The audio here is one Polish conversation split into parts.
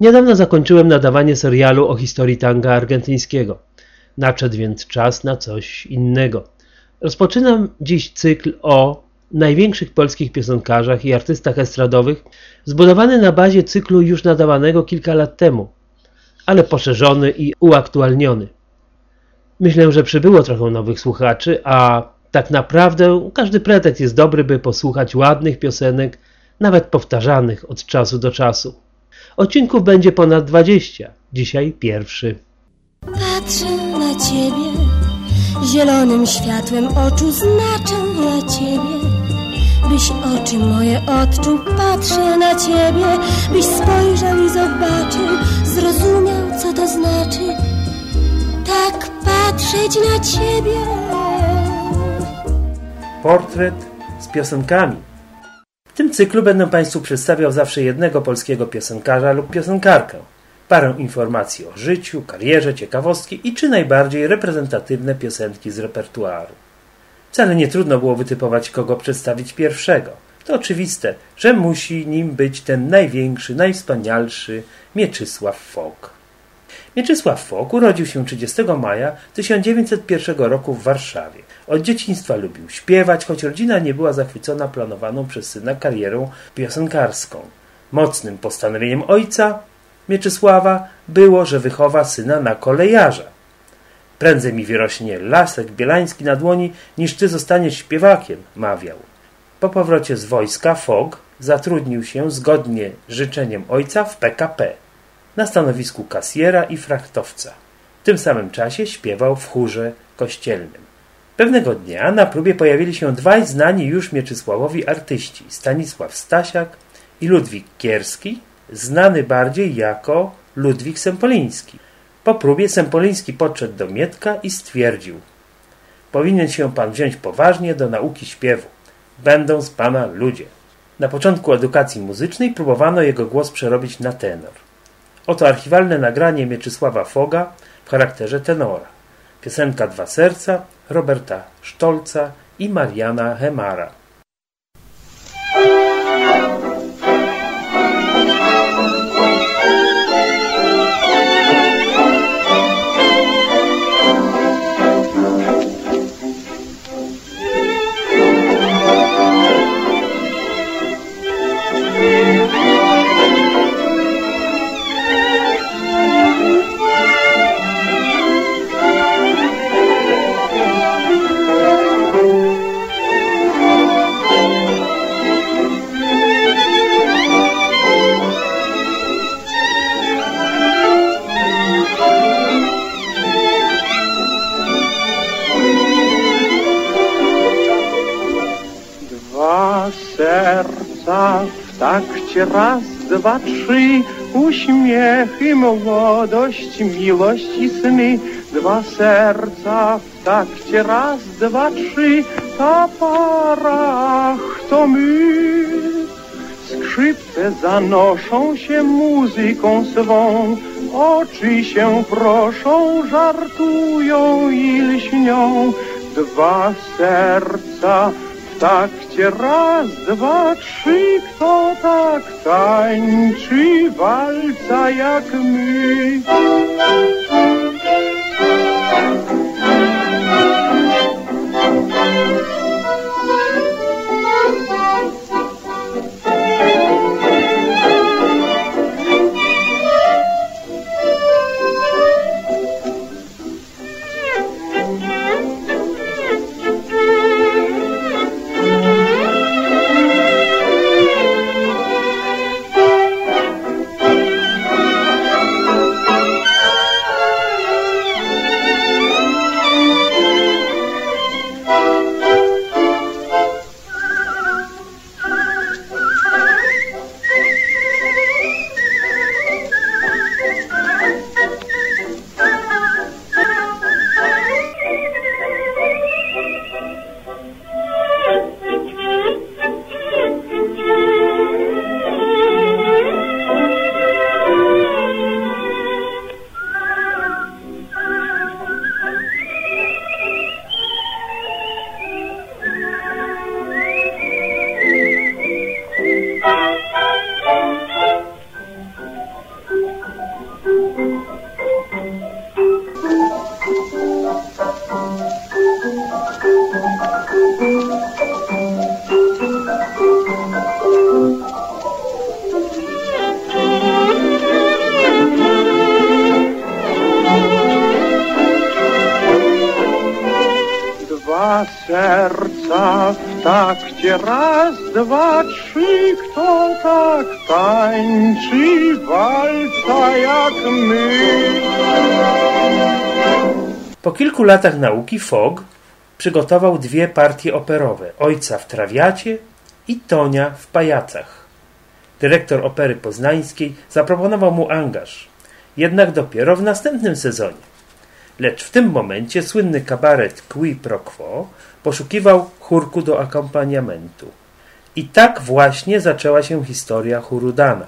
Niedawno zakończyłem nadawanie serialu o historii tanga argentyńskiego. Nadszedł więc czas na coś innego. Rozpoczynam dziś cykl o największych polskich piosenkarzach i artystach estradowych, zbudowany na bazie cyklu już nadawanego kilka lat temu, ale poszerzony i uaktualniony. Myślę, że przybyło trochę nowych słuchaczy, a tak naprawdę każdy pretekst jest dobry, by posłuchać ładnych piosenek, nawet powtarzanych od czasu do czasu. Odcinków będzie ponad 20, dzisiaj pierwszy. Patrzę na ciebie, zielonym światłem oczu znaczę dla ciebie. Byś oczy moje odczuł, patrzę na ciebie, byś spojrzał i zobaczył, zrozumiał co to znaczy. Tak patrzeć na ciebie. Portret z piosenkami. Tym cyklu będę Państwu przedstawiał zawsze jednego polskiego piosenkarza lub piosenkarkę. Parę informacji o życiu, karierze, ciekawostki i czy najbardziej reprezentatywne piosenki z repertuaru. Wcale nie trudno było wytypować, kogo przedstawić pierwszego. To oczywiste, że musi nim być ten największy, najwspanialszy Mieczysław Fok. Mieczysław Fok urodził się 30 maja 1901 roku w Warszawie. Od dzieciństwa lubił śpiewać, choć rodzina nie była zachwycona planowaną przez syna karierą piosenkarską. Mocnym postanowieniem ojca Mieczysława było, że wychowa syna na kolejarza. Prędzej mi wyrośnie lasek bielański na dłoni, niż ty zostaniesz śpiewakiem, mawiał. Po powrocie z wojska Fog zatrudnił się zgodnie z życzeniem ojca w PKP na stanowisku kasjera i frachtowca. W tym samym czasie śpiewał w chórze kościelnym. Pewnego dnia na próbie pojawili się dwaj znani już Mieczysławowi artyści Stanisław Stasiak i Ludwik Kierski, znany bardziej jako Ludwik Sempoliński. Po próbie Sempoliński podszedł do Mietka i stwierdził Powinien się pan wziąć poważnie do nauki śpiewu. Będą z pana ludzie. Na początku edukacji muzycznej próbowano jego głos przerobić na tenor. Oto archiwalne nagranie Mieczysława Foga w charakterze tenora. Piosenka Dwa Serca Roberta Sztolca i Mariana Hemara. Takcie raz, dwa, trzy, uśmiechy, młodość, miłość i sny. Dwa serca w takcie raz, dwa, trzy, ta parach to my. Skrzypce zanoszą się muzyką swą, oczy się proszą, żartują i lśnią. Dwa serca takcie raz, dwa, trzy, kto tak tańczy walca jak my. Dwa w takcie raz, dwa, trzy, kto tak tańczy walca jak my. Po kilku latach nauki Fogg przygotował dwie partie operowe Ojca w Trawiacie i Tonia w Pajacach. Dyrektor Opery Poznańskiej zaproponował mu angaż, jednak dopiero w następnym sezonie. Lecz w tym momencie słynny kabaret Qui Pro Quo poszukiwał chórku do akompaniamentu. I tak właśnie zaczęła się historia Hurudana.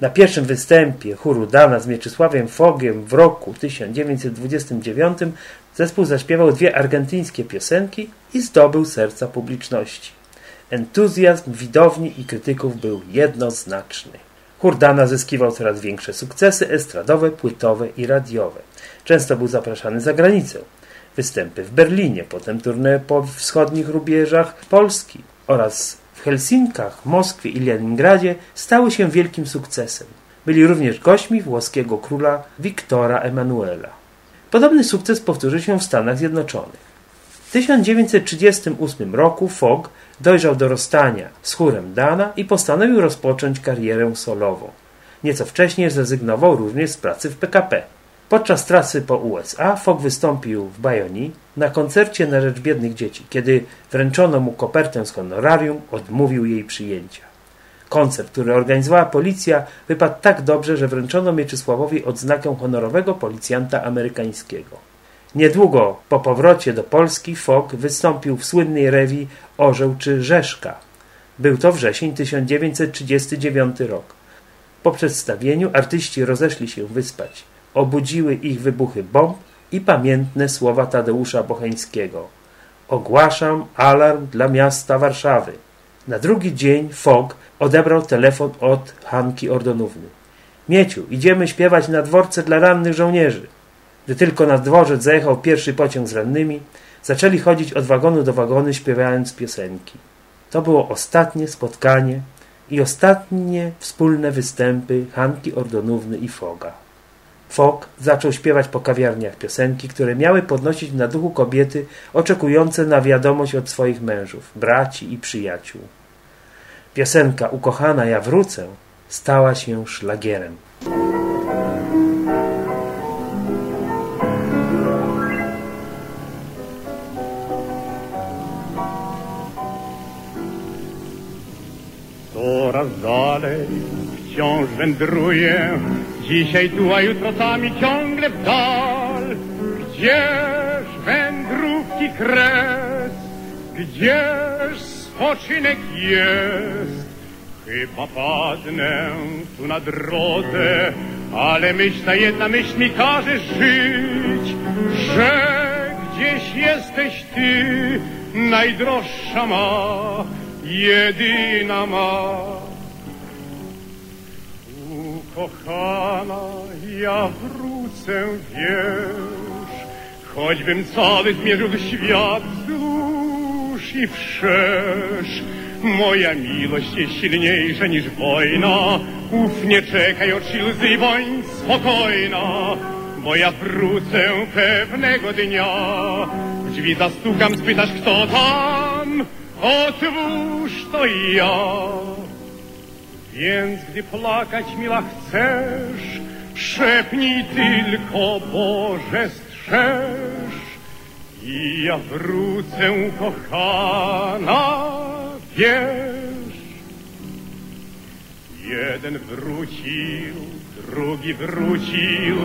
Na pierwszym występie chóru Dana z Mieczysławiem Fogiem w roku 1929 zespół zaśpiewał dwie argentyńskie piosenki i zdobył serca publiczności. Entuzjazm widowni i krytyków był jednoznaczny. Chór Dana zyskiwał coraz większe sukcesy estradowe, płytowe i radiowe. Często był zapraszany za granicę. Występy w Berlinie, potem turne po wschodnich rubieżach Polski oraz w Helsinkach, Moskwie i Leningradzie stały się wielkim sukcesem. Byli również gośćmi włoskiego króla Wiktora Emanuela. Podobny sukces powtórzył się w Stanach Zjednoczonych. W 1938 roku Fogg dojrzał do rozstania z chórem Dana i postanowił rozpocząć karierę solową. Nieco wcześniej zrezygnował również z pracy w PKP. Podczas trasy po USA Fogg wystąpił w Bayonne na koncercie na rzecz biednych dzieci. Kiedy wręczono mu kopertę z honorarium, odmówił jej przyjęcia. Koncert, który organizowała policja, wypadł tak dobrze, że wręczono Mieczysławowi odznakę honorowego policjanta amerykańskiego. Niedługo po powrocie do Polski Fogg wystąpił w słynnej rewi Orzeł czy Rzeszka. Był to wrzesień 1939 rok. Po przedstawieniu artyści rozeszli się wyspać obudziły ich wybuchy bomb i pamiętne słowa Tadeusza Bocheńskiego. Ogłaszam alarm dla miasta Warszawy. Na drugi dzień Fogg odebrał telefon od Hanki Ordonówny. Mieciu, idziemy śpiewać na dworce dla rannych żołnierzy. Gdy tylko na dworzec zajechał pierwszy pociąg z rannymi, zaczęli chodzić od wagonu do wagonu śpiewając piosenki. To było ostatnie spotkanie i ostatnie wspólne występy Hanki Ordonówny i Foga. Fok zaczął śpiewać po kawiarniach piosenki, które miały podnosić na duchu kobiety oczekujące na wiadomość od swoich mężów, braci i przyjaciół. Piosenka Ukochana ja wrócę stała się szlagierem. Dalej wciąż wędruję Dzisiaj tu, a jutro tam i ciągle w dal. Gdzież wędrówki kres, gdzież spoczynek jest. Chyba padnę tu na drodze, ale myśl ta jedna myśl mi każe żyć, że gdzieś jesteś ty, najdroższa ma, jedyna ma. Kochana, ja wrócę, wiesz, choćbym cały zmierzył świat wzdłuż i wszerz. Moja miłość jest silniejsza niż wojna, uf, nie czekaj, oczy łzy, bądź spokojna, bo ja wrócę pewnego dnia. W drzwi zastukam, spytasz, kto tam, otwórz to ja. Więc gdy plakać mila chcesz, szepnij tylko Boże strzeż. I ja wrócę kochana, wiesz. Jeden wrócił, drugi wrócił,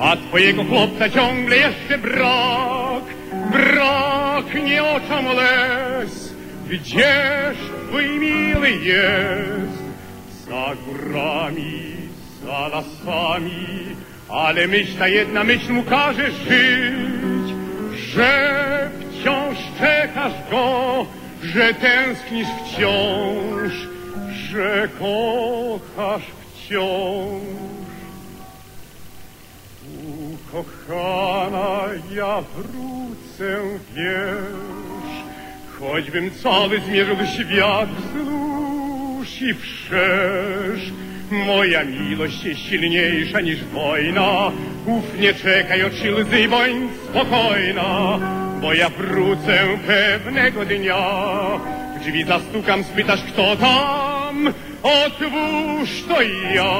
a twojego chłopca ciągle jeszcze brak. Brak nie oczom les, gdzież twój miły jest? Za górami, za lasami, ale myśl ta jedna myśl mu każe żyć, że wciąż czekasz go, że tęsknisz wciąż, że kochasz wciąż. Ukochana, ja wrócę, wiesz, choćbym cały zmierzył świat wzdłuż, i wszerz. Moja miłość jest silniejsza niż wojna. Uf, nie czekaj, oczy łzy, bądź spokojna, bo ja wrócę pewnego dnia. W drzwi zastukam, spytasz kto tam, otwórz to ja.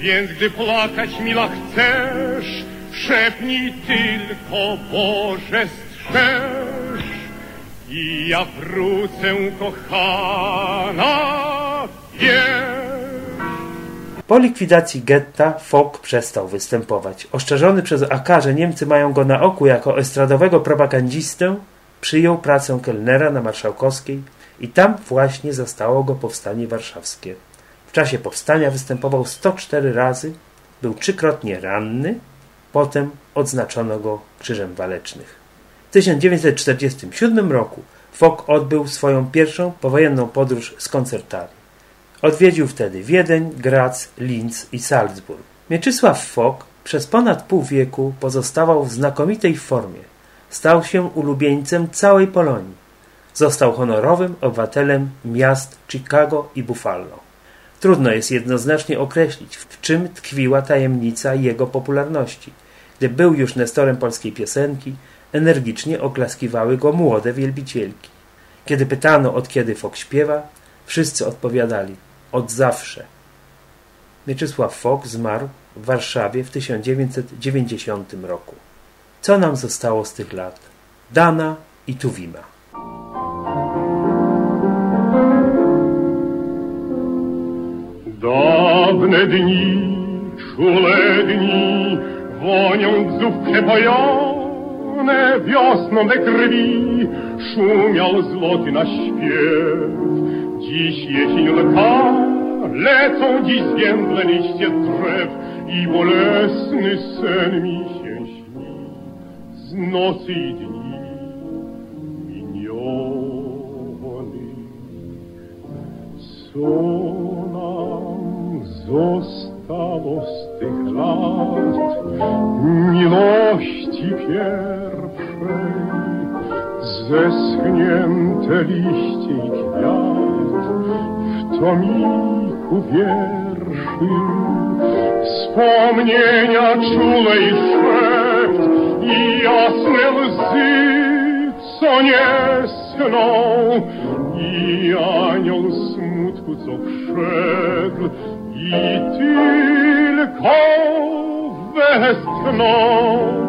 Więc gdy plakać mila chcesz, szepnij tylko Boże strzeż. I ja wrócę kochana, wiesz. Po likwidacji getta Fok przestał występować. Oszczerzony przez AK, że Niemcy mają go na oku jako estradowego propagandzistę, przyjął pracę kelnera na Marszałkowskiej i tam właśnie zastało go powstanie warszawskie. W czasie powstania występował 104 razy, był trzykrotnie ranny, potem odznaczono go Krzyżem Walecznych. W 1947 roku Fok odbył swoją pierwszą powojenną podróż z koncertami. Odwiedził wtedy Wiedeń, Graz, Linz i Salzburg. Mieczysław Fok przez ponad pół wieku pozostawał w znakomitej formie. Stał się ulubieńcem całej Polonii. Został honorowym obywatelem miast Chicago i Buffalo. Trudno jest jednoznacznie określić, w czym tkwiła tajemnica jego popularności. Gdy był już nestorem polskiej piosenki, energicznie oklaskiwały go młode wielbicielki. Kiedy pytano, od kiedy Fok śpiewa, wszyscy odpowiadali – od zawsze. Mieczysław Fok zmarł w Warszawie w 1990 roku. Co nam zostało z tych lat? Dana i Tuwima. Dawne dni, czule dni, wonią dzów wiosną we krwi, szumiał złoty na śpiew. Dziś jesień lata, lecą dziś zwiędle liście drzew i bolesny sen mi się śni z nocy i dni miniony. Co nam zostało z tych lat miłości pierwszej, zeschnięte liście i kwiat? tomiku wierszy wspomnienia czule i szept i jasne łzy, co nie sną i anioł smutku, co wszedł i tylko westchnął.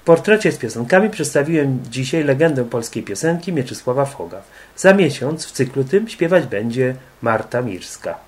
W portrecie z piosenkami przedstawiłem dzisiaj legendę polskiej piosenki Mieczysława Foga. Za miesiąc w cyklu tym śpiewać będzie Marta Mirska.